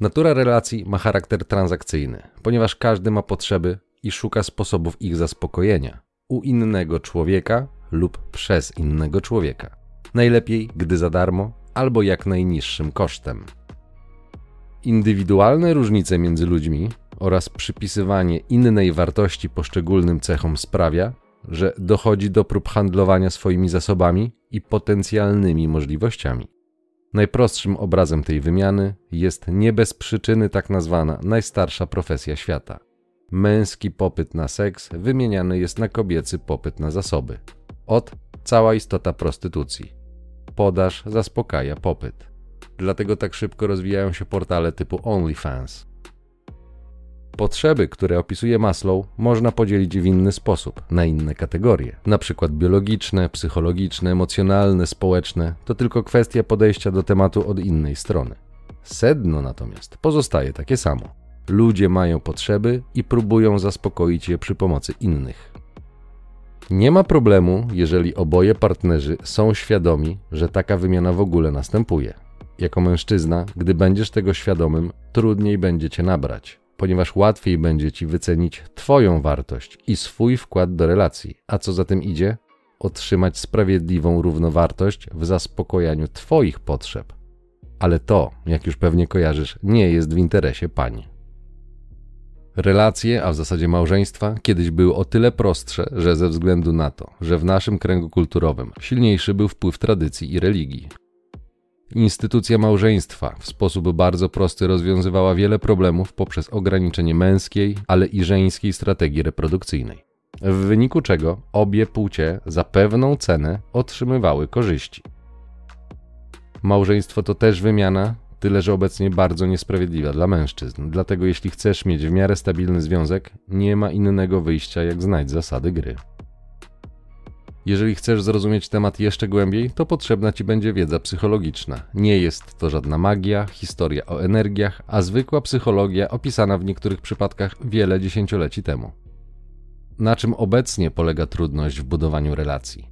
Natura relacji ma charakter transakcyjny, ponieważ każdy ma potrzeby i szuka sposobów ich zaspokojenia u innego człowieka lub przez innego człowieka. Najlepiej, gdy za darmo albo jak najniższym kosztem. Indywidualne różnice między ludźmi oraz przypisywanie innej wartości poszczególnym cechom sprawia, że dochodzi do prób handlowania swoimi zasobami i potencjalnymi możliwościami. Najprostszym obrazem tej wymiany jest nie bez przyczyny tak nazwana najstarsza profesja świata. Męski popyt na seks wymieniany jest na kobiecy popyt na zasoby. Od cała istota prostytucji. Podaż zaspokaja popyt. Dlatego tak szybko rozwijają się portale typu OnlyFans. Potrzeby, które opisuje Maslow, można podzielić w inny sposób, na inne kategorie, na przykład biologiczne, psychologiczne, emocjonalne, społeczne. To tylko kwestia podejścia do tematu od innej strony. Sedno natomiast pozostaje takie samo. Ludzie mają potrzeby i próbują zaspokoić je przy pomocy innych. Nie ma problemu, jeżeli oboje partnerzy są świadomi, że taka wymiana w ogóle następuje. Jako mężczyzna, gdy będziesz tego świadomym, trudniej będzie cię nabrać, ponieważ łatwiej będzie ci wycenić Twoją wartość i swój wkład do relacji, a co za tym idzie, otrzymać sprawiedliwą równowartość w zaspokojaniu Twoich potrzeb. Ale to, jak już pewnie kojarzysz, nie jest w interesie pań. Relacje, a w zasadzie małżeństwa, kiedyś były o tyle prostsze, że ze względu na to, że w naszym kręgu kulturowym silniejszy był wpływ tradycji i religii. Instytucja małżeństwa w sposób bardzo prosty rozwiązywała wiele problemów poprzez ograniczenie męskiej, ale i żeńskiej strategii reprodukcyjnej. W wyniku czego obie płcie za pewną cenę otrzymywały korzyści. Małżeństwo to też wymiana, tyle że obecnie bardzo niesprawiedliwa dla mężczyzn. Dlatego jeśli chcesz mieć w miarę stabilny związek, nie ma innego wyjścia jak znać zasady gry. Jeżeli chcesz zrozumieć temat jeszcze głębiej, to potrzebna ci będzie wiedza psychologiczna. Nie jest to żadna magia, historia o energiach, a zwykła psychologia opisana w niektórych przypadkach wiele dziesięcioleci temu. Na czym obecnie polega trudność w budowaniu relacji?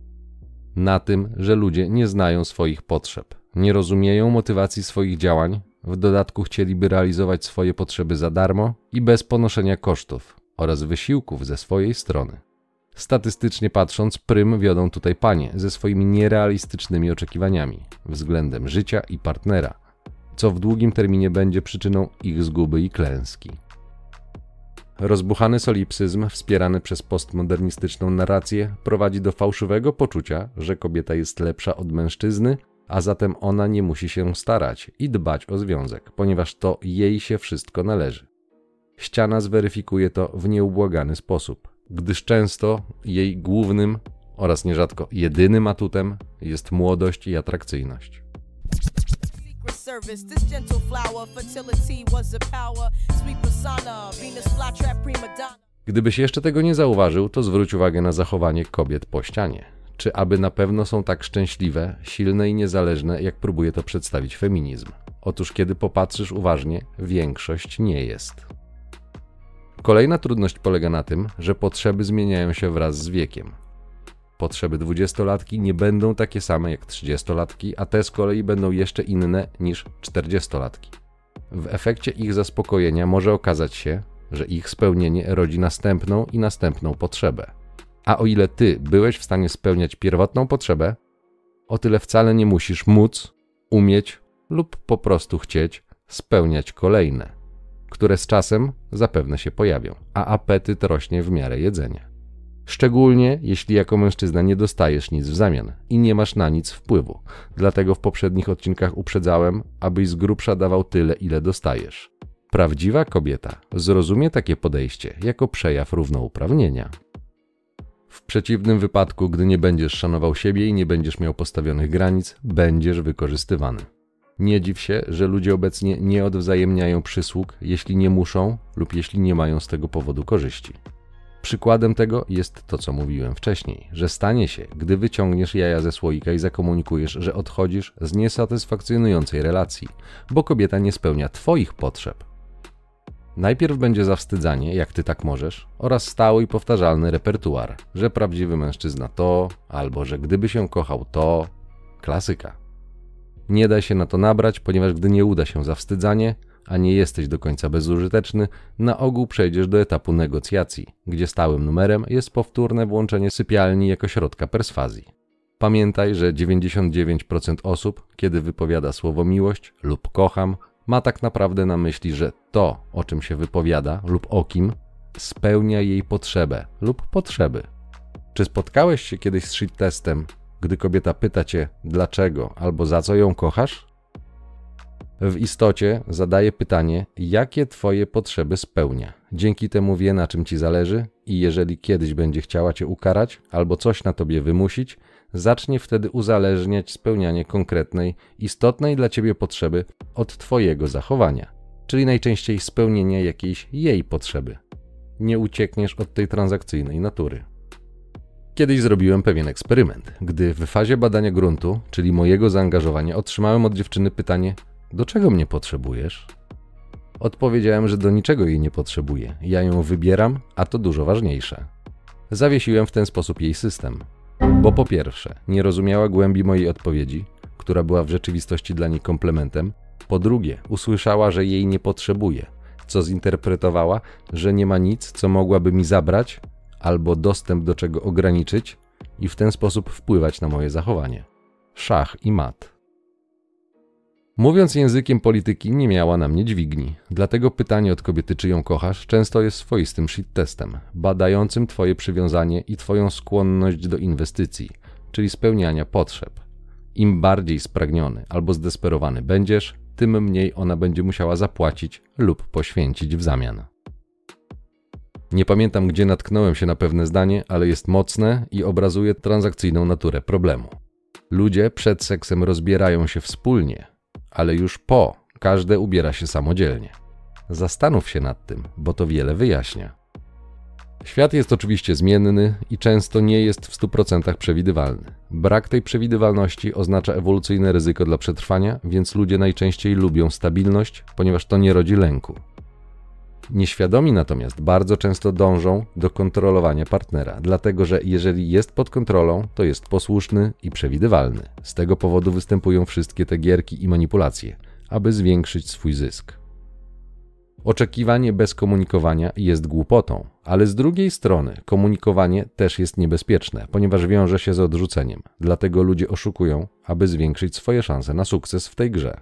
Na tym, że ludzie nie znają swoich potrzeb, nie rozumieją motywacji swoich działań, w dodatku chcieliby realizować swoje potrzeby za darmo i bez ponoszenia kosztów oraz wysiłków ze swojej strony. Statystycznie patrząc, prym wiodą tutaj panie ze swoimi nierealistycznymi oczekiwaniami względem życia i partnera, co w długim terminie będzie przyczyną ich zguby i klęski. Rozbuchany solipsyzm, wspierany przez postmodernistyczną narrację, prowadzi do fałszywego poczucia, że kobieta jest lepsza od mężczyzny, a zatem ona nie musi się starać i dbać o związek, ponieważ to jej się wszystko należy. Ściana zweryfikuje to w nieubłagany sposób gdyż często jej głównym oraz nierzadko jedynym atutem jest młodość i atrakcyjność. Gdybyś jeszcze tego nie zauważył, to zwróć uwagę na zachowanie kobiet po ścianie. Czy aby na pewno są tak szczęśliwe, silne i niezależne, jak próbuje to przedstawić feminizm? Otóż, kiedy popatrzysz uważnie, większość nie jest. Kolejna trudność polega na tym, że potrzeby zmieniają się wraz z wiekiem. Potrzeby dwudziestolatki nie będą takie same jak trzydziestolatki, a te z kolei będą jeszcze inne niż czterdziestolatki. W efekcie ich zaspokojenia może okazać się, że ich spełnienie rodzi następną i następną potrzebę. A o ile ty byłeś w stanie spełniać pierwotną potrzebę, o tyle wcale nie musisz móc, umieć lub po prostu chcieć spełniać kolejne które z czasem zapewne się pojawią, a apetyt rośnie w miarę jedzenia. Szczególnie jeśli jako mężczyzna nie dostajesz nic w zamian i nie masz na nic wpływu. Dlatego w poprzednich odcinkach uprzedzałem, abyś z grubsza dawał tyle, ile dostajesz. Prawdziwa kobieta zrozumie takie podejście jako przejaw równouprawnienia. W przeciwnym wypadku, gdy nie będziesz szanował siebie i nie będziesz miał postawionych granic, będziesz wykorzystywany. Nie dziw się, że ludzie obecnie nie odwzajemniają przysług, jeśli nie muszą lub jeśli nie mają z tego powodu korzyści. Przykładem tego jest to, co mówiłem wcześniej, że stanie się, gdy wyciągniesz jaja ze słoika i zakomunikujesz, że odchodzisz z niesatysfakcjonującej relacji, bo kobieta nie spełnia Twoich potrzeb. Najpierw będzie zawstydzanie, jak ty tak możesz, oraz stały i powtarzalny repertuar, że prawdziwy mężczyzna to, albo że gdyby się kochał to, klasyka. Nie da się na to nabrać, ponieważ gdy nie uda się zawstydzanie, a nie jesteś do końca bezużyteczny, na ogół przejdziesz do etapu negocjacji, gdzie stałym numerem jest powtórne włączenie sypialni jako środka perswazji. Pamiętaj, że 99% osób, kiedy wypowiada słowo miłość lub kocham, ma tak naprawdę na myśli, że to, o czym się wypowiada lub o kim, spełnia jej potrzebę lub potrzeby. Czy spotkałeś się kiedyś z shit testem, gdy kobieta pyta cię dlaczego albo za co ją kochasz? W istocie zadaje pytanie, jakie twoje potrzeby spełnia. Dzięki temu wie, na czym ci zależy, i jeżeli kiedyś będzie chciała cię ukarać albo coś na tobie wymusić, zacznie wtedy uzależniać spełnianie konkretnej, istotnej dla ciebie potrzeby od twojego zachowania, czyli najczęściej spełnienia jakiejś jej potrzeby. Nie uciekniesz od tej transakcyjnej natury. Kiedyś zrobiłem pewien eksperyment, gdy w fazie badania gruntu, czyli mojego zaangażowania, otrzymałem od dziewczyny pytanie: Do czego mnie potrzebujesz? Odpowiedziałem, że do niczego jej nie potrzebuję. Ja ją wybieram, a to dużo ważniejsze. Zawiesiłem w ten sposób jej system. Bo po pierwsze, nie rozumiała głębi mojej odpowiedzi, która była w rzeczywistości dla niej komplementem. Po drugie, usłyszała, że jej nie potrzebuje, co zinterpretowała, że nie ma nic, co mogłaby mi zabrać, albo dostęp do czego ograniczyć i w ten sposób wpływać na moje zachowanie. Szach i mat. Mówiąc językiem polityki, nie miała na mnie dźwigni. Dlatego pytanie od kobiety, czy ją kochasz, często jest swoistym shit testem, badającym Twoje przywiązanie i Twoją skłonność do inwestycji, czyli spełniania potrzeb. Im bardziej spragniony albo zdesperowany będziesz, tym mniej ona będzie musiała zapłacić lub poświęcić w zamian. Nie pamiętam, gdzie natknąłem się na pewne zdanie, ale jest mocne i obrazuje transakcyjną naturę problemu. Ludzie przed seksem rozbierają się wspólnie, ale już po każde ubiera się samodzielnie. Zastanów się nad tym, bo to wiele wyjaśnia. Świat jest oczywiście zmienny i często nie jest w 100% przewidywalny. Brak tej przewidywalności oznacza ewolucyjne ryzyko dla przetrwania, więc ludzie najczęściej lubią stabilność, ponieważ to nie rodzi lęku. Nieświadomi natomiast bardzo często dążą do kontrolowania partnera, dlatego że jeżeli jest pod kontrolą, to jest posłuszny i przewidywalny. Z tego powodu występują wszystkie te gierki i manipulacje, aby zwiększyć swój zysk. Oczekiwanie bez komunikowania jest głupotą, ale z drugiej strony komunikowanie też jest niebezpieczne, ponieważ wiąże się z odrzuceniem. Dlatego ludzie oszukują, aby zwiększyć swoje szanse na sukces w tej grze.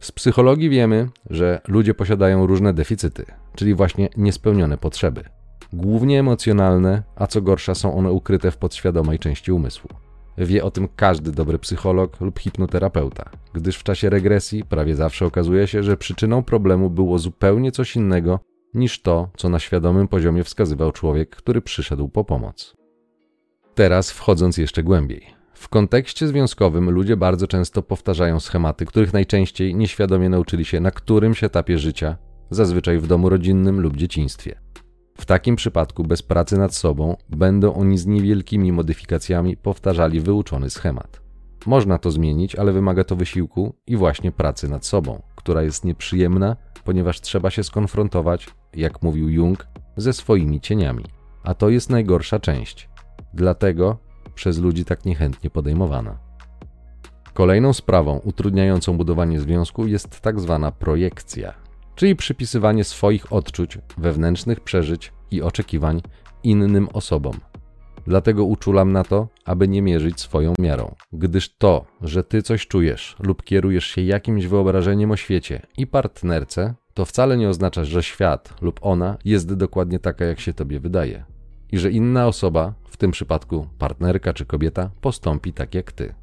Z psychologii wiemy, że ludzie posiadają różne deficyty, czyli właśnie niespełnione potrzeby. Głównie emocjonalne, a co gorsza są one ukryte w podświadomej części umysłu. Wie o tym każdy dobry psycholog lub hipnoterapeuta, gdyż w czasie regresji prawie zawsze okazuje się, że przyczyną problemu było zupełnie coś innego niż to, co na świadomym poziomie wskazywał człowiek, który przyszedł po pomoc. Teraz wchodząc jeszcze głębiej. W kontekście związkowym ludzie bardzo często powtarzają schematy, których najczęściej nieświadomie nauczyli się na którymś etapie życia, zazwyczaj w domu rodzinnym lub dzieciństwie. W takim przypadku bez pracy nad sobą będą oni z niewielkimi modyfikacjami powtarzali wyuczony schemat. Można to zmienić, ale wymaga to wysiłku i właśnie pracy nad sobą, która jest nieprzyjemna, ponieważ trzeba się skonfrontować, jak mówił Jung, ze swoimi cieniami. A to jest najgorsza część. Dlatego przez ludzi tak niechętnie podejmowana. Kolejną sprawą utrudniającą budowanie związku jest tak zwana projekcja, czyli przypisywanie swoich odczuć, wewnętrznych przeżyć i oczekiwań innym osobom. Dlatego uczulam na to, aby nie mierzyć swoją miarą, gdyż to, że ty coś czujesz lub kierujesz się jakimś wyobrażeniem o świecie i partnerce, to wcale nie oznacza, że świat lub ona jest dokładnie taka, jak się tobie wydaje i że inna osoba, w tym przypadku partnerka czy kobieta, postąpi tak jak ty.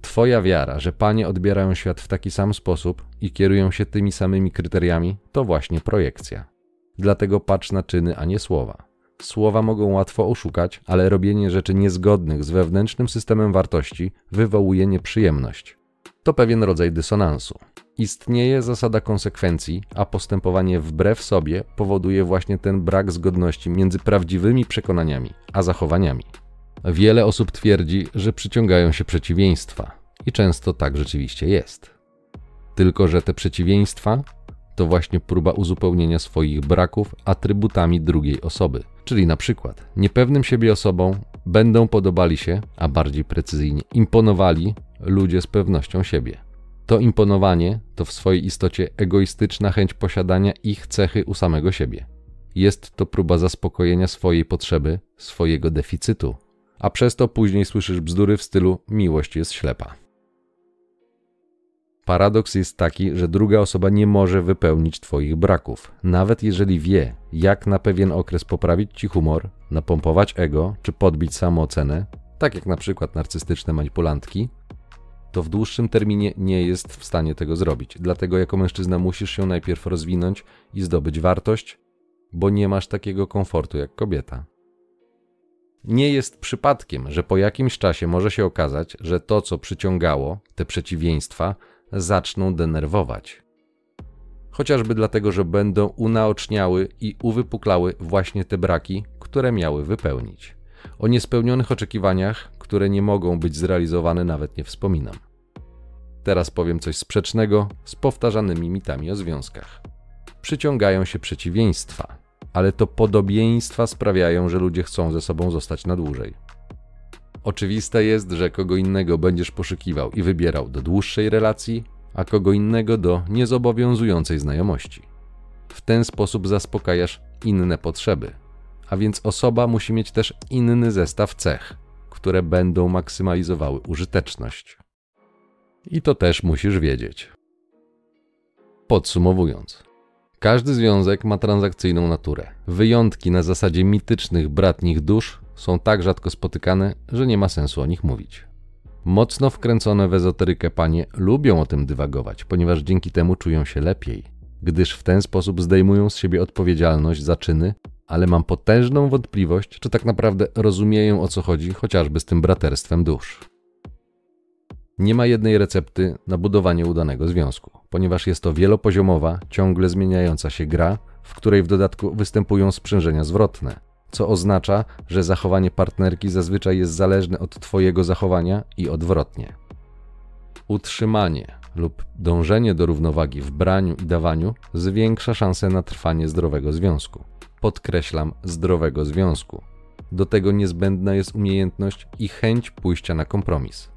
Twoja wiara, że panie odbierają świat w taki sam sposób i kierują się tymi samymi kryteriami, to właśnie projekcja. Dlatego patrz na czyny, a nie słowa. Słowa mogą łatwo oszukać, ale robienie rzeczy niezgodnych z wewnętrznym systemem wartości wywołuje nieprzyjemność. To pewien rodzaj dysonansu. Istnieje zasada konsekwencji, a postępowanie wbrew sobie powoduje właśnie ten brak zgodności między prawdziwymi przekonaniami a zachowaniami. Wiele osób twierdzi, że przyciągają się przeciwieństwa, i często tak rzeczywiście jest. Tylko, że te przeciwieństwa to właśnie próba uzupełnienia swoich braków atrybutami drugiej osoby. Czyli na przykład niepewnym siebie osobom będą podobali się, a bardziej precyzyjnie imponowali ludzie z pewnością siebie. To imponowanie to w swojej istocie egoistyczna chęć posiadania ich cechy u samego siebie. Jest to próba zaspokojenia swojej potrzeby, swojego deficytu, a przez to później słyszysz bzdury w stylu miłość jest ślepa. Paradoks jest taki, że druga osoba nie może wypełnić Twoich braków, nawet jeżeli wie, jak na pewien okres poprawić Ci humor, napompować ego czy podbić samoocenę, tak jak na przykład narcystyczne manipulantki, to w dłuższym terminie nie jest w stanie tego zrobić. Dlatego jako mężczyzna musisz się najpierw rozwinąć i zdobyć wartość, bo nie masz takiego komfortu jak kobieta. Nie jest przypadkiem, że po jakimś czasie może się okazać, że to, co przyciągało, te przeciwieństwa, zaczną denerwować. Chociażby dlatego, że będą unaoczniały i uwypuklały właśnie te braki, które miały wypełnić. O niespełnionych oczekiwaniach, które nie mogą być zrealizowane, nawet nie wspominam. Teraz powiem coś sprzecznego z powtarzanymi mitami o związkach. Przyciągają się przeciwieństwa, ale to podobieństwa sprawiają, że ludzie chcą ze sobą zostać na dłużej. Oczywiste jest, że kogo innego będziesz poszukiwał i wybierał do dłuższej relacji, a kogo innego do niezobowiązującej znajomości. W ten sposób zaspokajasz inne potrzeby, a więc osoba musi mieć też inny zestaw cech, które będą maksymalizowały użyteczność. I to też musisz wiedzieć. Podsumowując, każdy związek ma transakcyjną naturę. Wyjątki na zasadzie mitycznych bratnich dusz są tak rzadko spotykane, że nie ma sensu o nich mówić. Mocno wkręcone w ezoterykę panie lubią o tym dywagować, ponieważ dzięki temu czują się lepiej, gdyż w ten sposób zdejmują z siebie odpowiedzialność za czyny, ale mam potężną wątpliwość, czy tak naprawdę rozumieją o co chodzi chociażby z tym braterstwem dusz. Nie ma jednej recepty na budowanie udanego związku, ponieważ jest to wielopoziomowa, ciągle zmieniająca się gra, w której w dodatku występują sprzężenia zwrotne, co oznacza, że zachowanie partnerki zazwyczaj jest zależne od Twojego zachowania i odwrotnie. Utrzymanie lub dążenie do równowagi w braniu i dawaniu zwiększa szanse na trwanie zdrowego związku. Podkreślam zdrowego związku. Do tego niezbędna jest umiejętność i chęć pójścia na kompromis.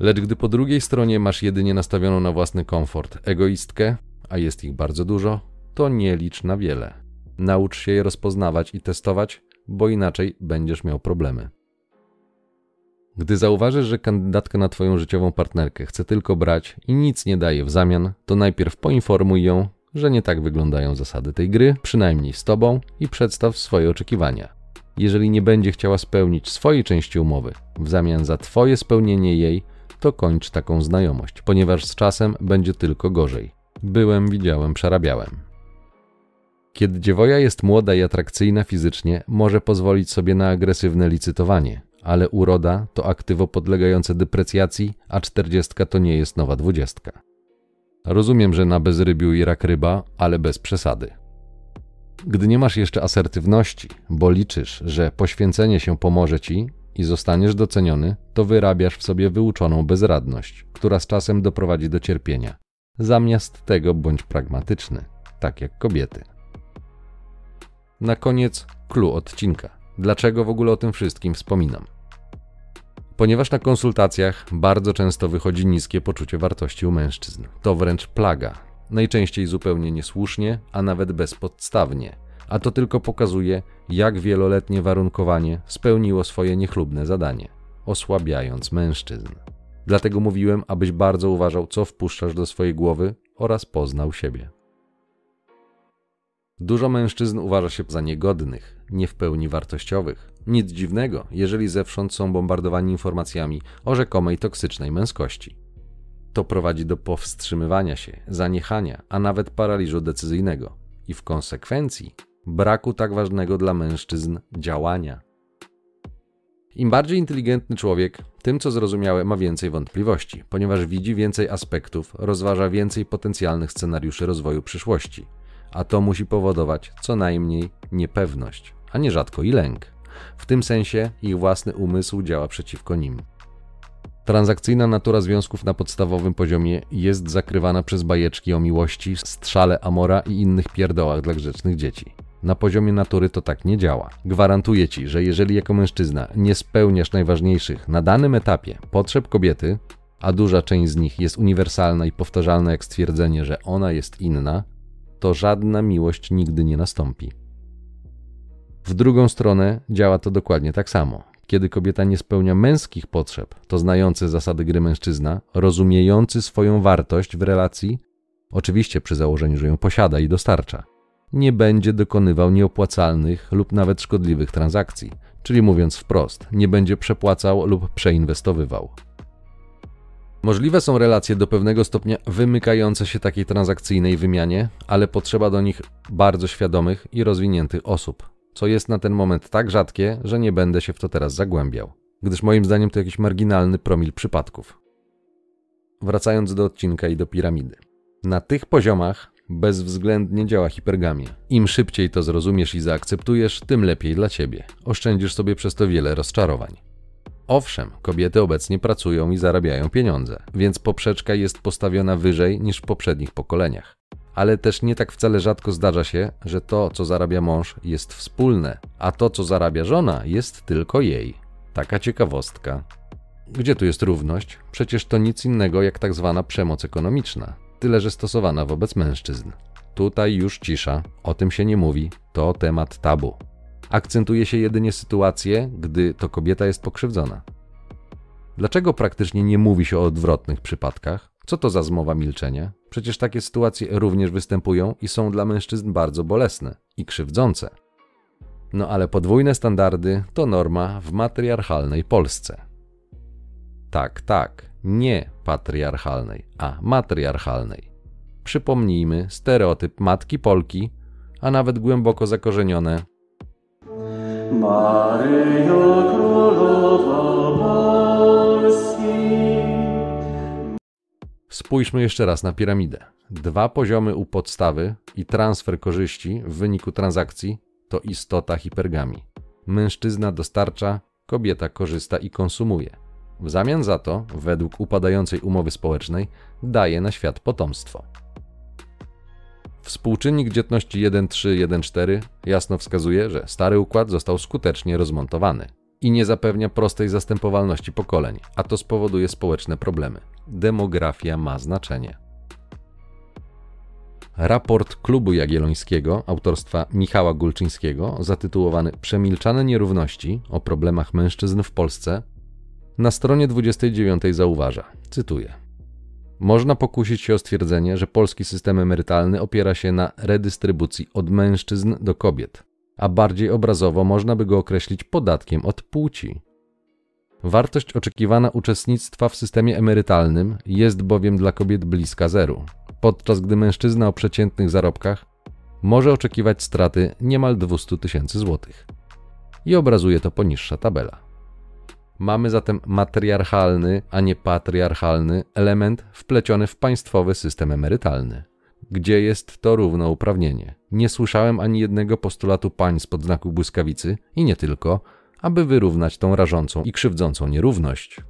Lecz gdy po drugiej stronie masz jedynie nastawioną na własny komfort egoistkę, a jest ich bardzo dużo, to nie licz na wiele. Naucz się je rozpoznawać i testować, bo inaczej będziesz miał problemy. Gdy zauważysz, że kandydatka na Twoją życiową partnerkę chce tylko brać i nic nie daje w zamian, to najpierw poinformuj ją, że nie tak wyglądają zasady tej gry, przynajmniej z Tobą, i przedstaw swoje oczekiwania. Jeżeli nie będzie chciała spełnić swojej części umowy w zamian za Twoje spełnienie jej, to kończ taką znajomość, ponieważ z czasem będzie tylko gorzej. Byłem, widziałem, przerabiałem. Kiedy dziewoja jest młoda i atrakcyjna fizycznie, może pozwolić sobie na agresywne licytowanie, ale uroda to aktywo podlegające deprecjacji, a czterdziestka to nie jest nowa dwudziestka. Rozumiem, że na bezrybiu i rak ryba, ale bez przesady. Gdy nie masz jeszcze asertywności, bo liczysz, że poświęcenie się pomoże ci i zostaniesz doceniony, to wyrabiasz w sobie wyuczoną bezradność, która z czasem doprowadzi do cierpienia. Zamiast tego bądź pragmatyczny, tak jak kobiety. Na koniec clue odcinka. Dlaczego w ogóle o tym wszystkim wspominam? Ponieważ na konsultacjach bardzo często wychodzi niskie poczucie wartości u mężczyzn. To wręcz plaga. Najczęściej zupełnie niesłusznie, a nawet bezpodstawnie. A to tylko pokazuje, jak wieloletnie warunkowanie spełniło swoje niechlubne zadanie, osłabiając mężczyzn. Dlatego mówiłem, abyś bardzo uważał, co wpuszczasz do swojej głowy oraz poznał siebie. Dużo mężczyzn uważa się za niegodnych, nie w pełni wartościowych. Nic dziwnego, jeżeli zewsząd są bombardowani informacjami o rzekomej toksycznej męskości. To prowadzi do powstrzymywania się, zaniechania, a nawet paraliżu decyzyjnego i w konsekwencji braku tak ważnego dla mężczyzn działania. Im bardziej inteligentny człowiek, tym co zrozumiałe ma więcej wątpliwości, ponieważ widzi więcej aspektów, rozważa więcej potencjalnych scenariuszy rozwoju przyszłości a to musi powodować co najmniej niepewność, a nierzadko i lęk. W tym sensie ich własny umysł działa przeciwko nim. Transakcyjna natura związków na podstawowym poziomie jest zakrywana przez bajeczki o miłości, strzale Amora i innych pierdołach dla grzecznych dzieci. Na poziomie natury to tak nie działa. Gwarantuję ci, że jeżeli jako mężczyzna nie spełniasz najważniejszych na danym etapie potrzeb kobiety, a duża część z nich jest uniwersalna i powtarzalna jak stwierdzenie, że ona jest inna, to żadna miłość nigdy nie nastąpi. W drugą stronę działa to dokładnie tak samo. Kiedy kobieta nie spełnia męskich potrzeb, to znający zasady gry mężczyzna, rozumiejący swoją wartość w relacji, oczywiście przy założeniu, że ją posiada i dostarcza, nie będzie dokonywał nieopłacalnych lub nawet szkodliwych transakcji, czyli mówiąc wprost, nie będzie przepłacał lub przeinwestowywał. Możliwe są relacje do pewnego stopnia wymykające się takiej transakcyjnej wymianie, ale potrzeba do nich bardzo świadomych i rozwiniętych osób, co jest na ten moment tak rzadkie, że nie będę się w to teraz zagłębiał, gdyż moim zdaniem to jakiś marginalny promil przypadków. Wracając do odcinka i do piramidy. Na tych poziomach bezwzględnie działa hipergamia. Im szybciej to zrozumiesz i zaakceptujesz, tym lepiej dla ciebie. Oszczędzisz sobie przez to wiele rozczarowań. Owszem, kobiety obecnie pracują i zarabiają pieniądze, więc poprzeczka jest postawiona wyżej niż w poprzednich pokoleniach. Ale też nie tak wcale rzadko zdarza się, że to, co zarabia mąż, jest wspólne, a to, co zarabia żona, jest tylko jej. Taka ciekawostka. Gdzie tu jest równość? Przecież to nic innego jak tak zwana przemoc ekonomiczna, tyle że stosowana wobec mężczyzn. Tutaj już cisza, o tym się nie mówi, to temat tabu. Akcentuje się jedynie sytuację, gdy to kobieta jest pokrzywdzona. Dlaczego praktycznie nie mówi się o odwrotnych przypadkach? Co to za zmowa milczenia? Przecież takie sytuacje również występują i są dla mężczyzn bardzo bolesne i krzywdzące. No ale podwójne standardy to norma w matriarchalnej Polsce. Tak, tak, nie patriarchalnej, a matriarchalnej. Przypomnijmy stereotyp matki Polki, a nawet głęboko zakorzenione Maryjo Królowa Polski. Spójrzmy jeszcze raz na piramidę. Dwa poziomy u podstawy i transfer korzyści w wyniku transakcji to istota hipergami. Mężczyzna dostarcza, kobieta korzysta i konsumuje. W zamian za to, według upadającej umowy społecznej, daje na świat potomstwo. Współczynnik dzietności 1,3-1,4 jasno wskazuje, że stary układ został skutecznie rozmontowany i nie zapewnia prostej zastępowalności pokoleń, a to spowoduje społeczne problemy. Demografia ma znaczenie. Raport Klubu Jagiellońskiego autorstwa Michała Gulczyńskiego, zatytułowany Przemilczane nierówności o problemach mężczyzn w Polsce, na stronie 29 zauważa, cytuję: można pokusić się o stwierdzenie, że polski system emerytalny opiera się na redystrybucji od mężczyzn do kobiet, a bardziej obrazowo można by go określić podatkiem od płci. Wartość oczekiwana uczestnictwa w systemie emerytalnym jest bowiem dla kobiet bliska zeru, podczas gdy mężczyzna o przeciętnych zarobkach może oczekiwać straty niemal 200 tysięcy złotych. I obrazuje to poniższa tabela. Mamy zatem matriarchalny, a nie patriarchalny element wpleciony w państwowy system emerytalny. Gdzie jest to równouprawnienie? Nie słyszałem ani jednego postulatu pań spod znaku błyskawicy i nie tylko, aby wyrównać tą rażącą i krzywdzącą nierówność.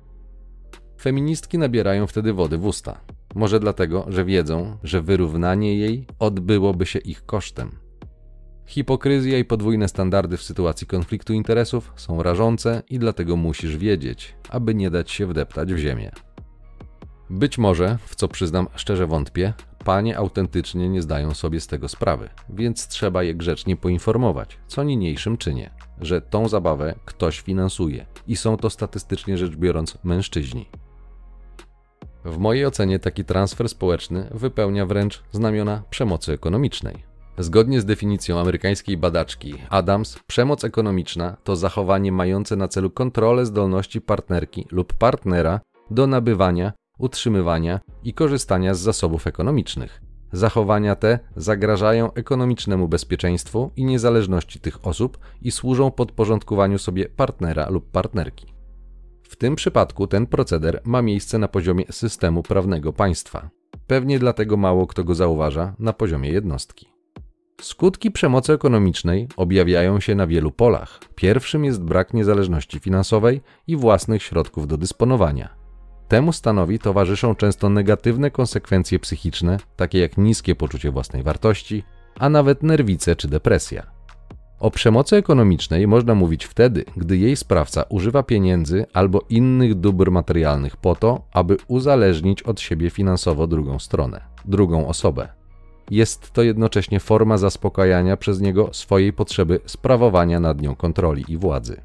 Feministki nabierają wtedy wody w usta. Może dlatego, że wiedzą, że wyrównanie jej odbyłoby się ich kosztem. Hipokryzja i podwójne standardy w sytuacji konfliktu interesów są rażące i dlatego musisz wiedzieć, aby nie dać się wdeptać w ziemię. Być może, w co przyznam szczerze wątpię, panie autentycznie nie zdają sobie z tego sprawy, więc trzeba je grzecznie poinformować, co niniejszym czynię, że tą zabawę ktoś finansuje i są to statystycznie rzecz biorąc mężczyźni. W mojej ocenie taki transfer społeczny wypełnia wręcz znamiona przemocy ekonomicznej. Zgodnie z definicją amerykańskiej badaczki Adams, przemoc ekonomiczna to zachowanie mające na celu kontrolę zdolności partnerki lub partnera do nabywania, utrzymywania i korzystania z zasobów ekonomicznych. Zachowania te zagrażają ekonomicznemu bezpieczeństwu i niezależności tych osób i służą podporządkowaniu sobie partnera lub partnerki. W tym przypadku ten proceder ma miejsce na poziomie systemu prawnego państwa. Pewnie dlatego mało kto go zauważa na poziomie jednostki. Skutki przemocy ekonomicznej objawiają się na wielu polach. Pierwszym jest brak niezależności finansowej i własnych środków do dysponowania. Temu stanowi towarzyszą często negatywne konsekwencje psychiczne, takie jak niskie poczucie własnej wartości, a nawet nerwice czy depresja. O przemocy ekonomicznej można mówić wtedy, gdy jej sprawca używa pieniędzy albo innych dóbr materialnych po to, aby uzależnić od siebie finansowo drugą stronę, drugą osobę. Jest to jednocześnie forma zaspokajania przez niego swojej potrzeby sprawowania nad nią kontroli i władzy.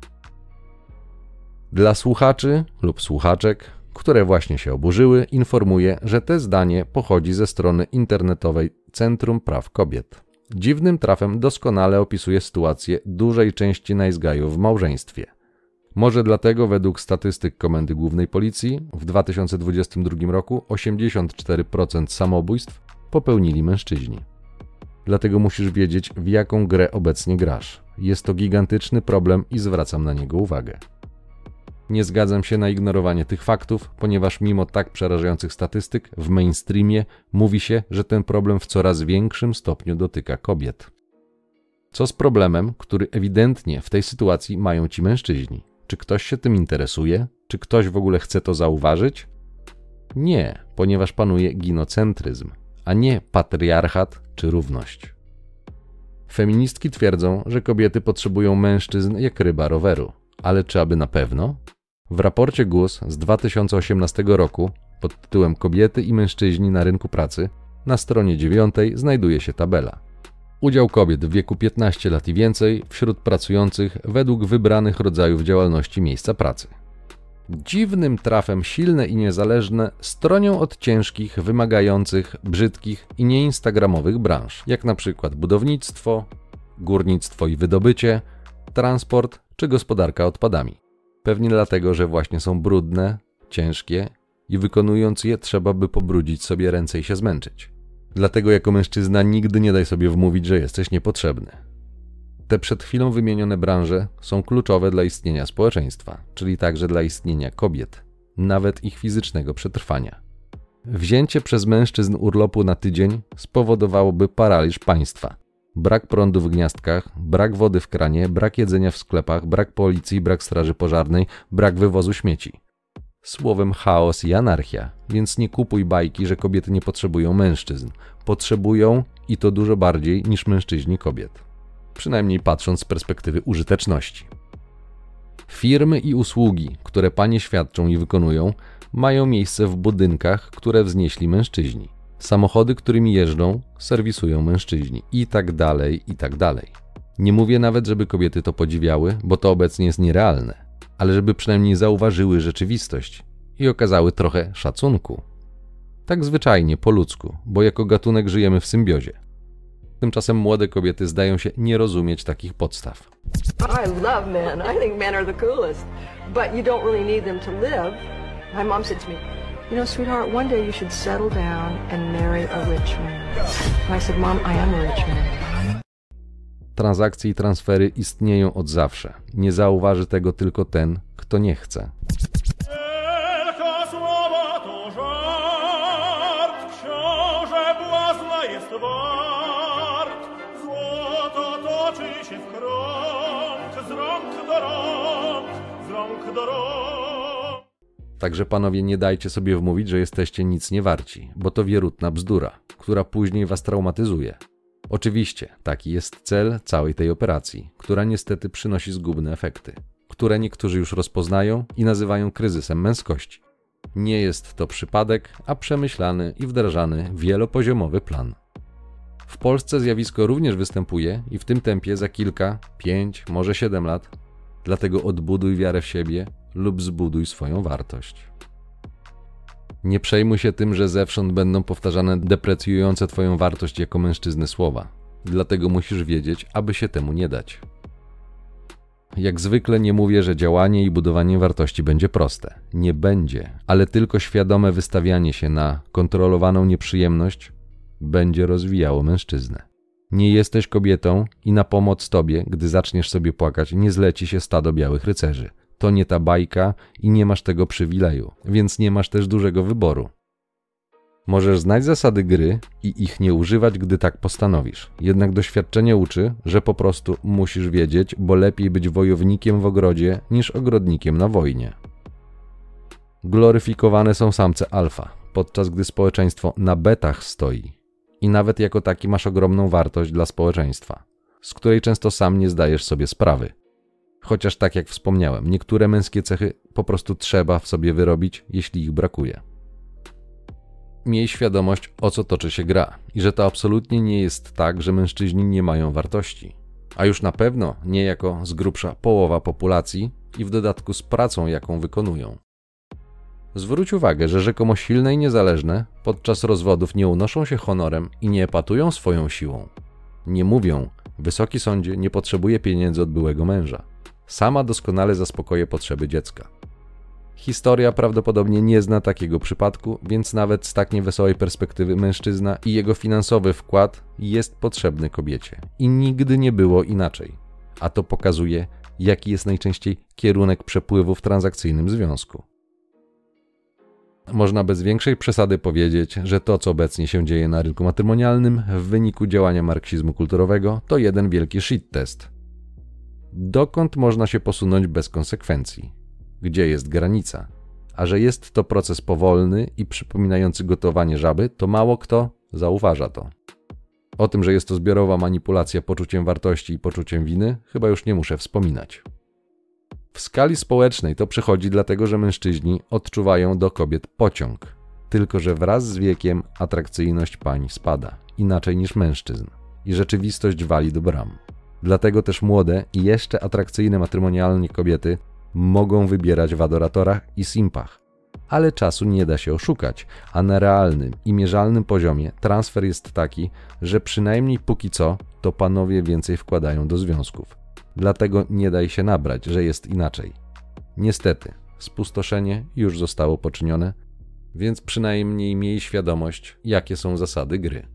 Dla słuchaczy lub słuchaczek, które właśnie się oburzyły, informuję, że te zdanie pochodzi ze strony internetowej Centrum Praw Kobiet. Dziwnym trafem doskonale opisuje sytuację dużej części najzgajów w małżeństwie. Może dlatego według statystyk Komendy Głównej Policji w 2022 roku 84% samobójstw popełnili mężczyźni. Dlatego musisz wiedzieć, w jaką grę obecnie grasz. Jest to gigantyczny problem i zwracam na niego uwagę. Nie zgadzam się na ignorowanie tych faktów, ponieważ mimo tak przerażających statystyk, w mainstreamie mówi się, że ten problem w coraz większym stopniu dotyka kobiet. Co z problemem, który ewidentnie w tej sytuacji mają ci mężczyźni? Czy ktoś się tym interesuje? Czy ktoś w ogóle chce to zauważyć? Nie, ponieważ panuje ginocentryzm, a nie patriarchat czy równość. Feministki twierdzą, że kobiety potrzebują mężczyzn jak ryba roweru. Ale czy aby na pewno? W raporcie GUS z 2018 roku pod tytułem Kobiety i mężczyźni na rynku pracy na stronie 9 znajduje się tabela. Udział kobiet w wieku 15 lat i więcej wśród pracujących według wybranych rodzajów działalności miejsca pracy. Dziwnym trafem silne i niezależne stronią od ciężkich, wymagających, brzydkich i nieinstagramowych branż, jak na przykład budownictwo, górnictwo i wydobycie, transport czy gospodarka odpadami. Pewnie dlatego, że właśnie są brudne, ciężkie i wykonując je trzeba by pobrudzić sobie ręce i się zmęczyć. Dlatego jako mężczyzna nigdy nie daj sobie wmówić, że jesteś niepotrzebny. Te przed chwilą wymienione branże są kluczowe dla istnienia społeczeństwa, czyli także dla istnienia kobiet, nawet ich fizycznego przetrwania. Wzięcie przez mężczyzn urlopu na tydzień spowodowałoby paraliż państwa, Brak prądu w gniazdkach, brak wody w kranie, brak jedzenia w sklepach, brak policji, brak straży pożarnej, brak wywozu śmieci. Słowem chaos i anarchia, więc nie kupuj bajki, że kobiety nie potrzebują mężczyzn. Potrzebują i to dużo bardziej niż mężczyźni kobiet. Przynajmniej patrząc z perspektywy użyteczności. Firmy i usługi, które panie świadczą i wykonują, mają miejsce w budynkach, które wznieśli mężczyźni. Samochody, którymi jeżdżą, serwisują mężczyźni i tak dalej, i tak dalej. Nie mówię nawet, żeby kobiety to podziwiały, bo to obecnie jest nierealne, ale żeby przynajmniej zauważyły rzeczywistość i okazały trochę szacunku. Tak zwyczajnie, po ludzku, bo jako gatunek żyjemy w symbiozie. Tymczasem młode kobiety zdają się nie rozumieć takich podstaw. I love men. I think men are the coolest. But you don't really need them to live. My mom said to me, You know, sweetheart, one day you should settle down and marry a rich man. And I said, Mom, I am a rich man. Transakcje i transfery istnieją od zawsze. Nie zauważy tego tylko ten, kto nie chce. Także panowie nie dajcie sobie wmówić, że jesteście nic nie warci, bo to wierutna bzdura, która później was traumatyzuje. Oczywiście, taki jest cel całej tej operacji, która niestety przynosi zgubne efekty, które niektórzy już rozpoznają i nazywają kryzysem męskości. Nie jest to przypadek, a przemyślany i wdrażany wielopoziomowy plan. W Polsce zjawisko również występuje i w tym tempie za kilka, pięć, może siedem lat. Dlatego odbuduj wiarę w siebie lub zbuduj swoją wartość. Nie przejmuj się tym, że zewsząd będą powtarzane deprecjujące Twoją wartość jako mężczyzny słowa. Dlatego musisz wiedzieć, aby się temu nie dać. Jak zwykle nie mówię, że działanie i budowanie wartości będzie proste. Nie będzie, ale tylko świadome wystawianie się na kontrolowaną nieprzyjemność będzie rozwijało mężczyznę. Nie jesteś kobietą i na pomoc tobie, gdy zaczniesz sobie płakać, nie zleci się stado białych rycerzy to nie ta bajka i nie masz tego przywileju, więc nie masz też dużego wyboru. Możesz znać zasady gry i ich nie używać, gdy tak postanowisz. Jednak doświadczenie uczy, że po prostu musisz wiedzieć, bo lepiej być wojownikiem w ogrodzie niż ogrodnikiem na wojnie. Gloryfikowane są samce alfa, podczas gdy społeczeństwo na betach stoi. I nawet jako taki masz ogromną wartość dla społeczeństwa. z której często sam nie zdajesz sobie sprawy. Chociaż tak jak wspomniałem, niektóre męskie cechy po prostu trzeba w sobie wyrobić, jeśli ich brakuje. Miej świadomość, o co toczy się gra i że to absolutnie nie jest tak, że mężczyźni nie mają wartości. A już na pewno nie jako z grubsza połowa populacji i w dodatku z pracą, jaką wykonują. Zwróć uwagę, że rzekomo silne i niezależne podczas rozwodów nie unoszą się honorem i nie epatują swoją siłą. Nie mówią, wysoki sądzie nie potrzebuje pieniędzy od byłego męża. Sama doskonale zaspokoję potrzeby dziecka. Historia prawdopodobnie nie zna takiego przypadku, więc nawet z tak niewesołej perspektywy mężczyzna i jego finansowy wkład jest potrzebny kobiecie. I nigdy nie było inaczej. A to pokazuje, jaki jest najczęściej kierunek przepływu w transakcyjnym związku. Można bez większej przesady powiedzieć, że to, co obecnie się dzieje na rynku matrymonialnym w wyniku działania marksizmu kulturowego, to jeden wielki shit test. Dokąd można się posunąć bez konsekwencji? Gdzie jest granica? A że jest to proces powolny i przypominający gotowanie żaby, to mało kto zauważa to. O tym, że jest to zbiorowa manipulacja poczuciem wartości i poczuciem winy, chyba już nie muszę wspominać. W skali społecznej to przychodzi dlatego, że mężczyźni odczuwają do kobiet pociąg. Tylko, że wraz z wiekiem atrakcyjność pań spada, inaczej niż mężczyzn, i rzeczywistość wali do bram. Dlatego też młode i jeszcze atrakcyjne matrymonialnie kobiety mogą wybierać w adoratorach i simpach. Ale czasu nie da się oszukać, a na realnym i mierzalnym poziomie transfer jest taki, że przynajmniej póki co to panowie więcej wkładają do związków. Dlatego nie daj się nabrać, że jest inaczej. Niestety, spustoszenie już zostało poczynione, więc przynajmniej miej świadomość, jakie są zasady gry.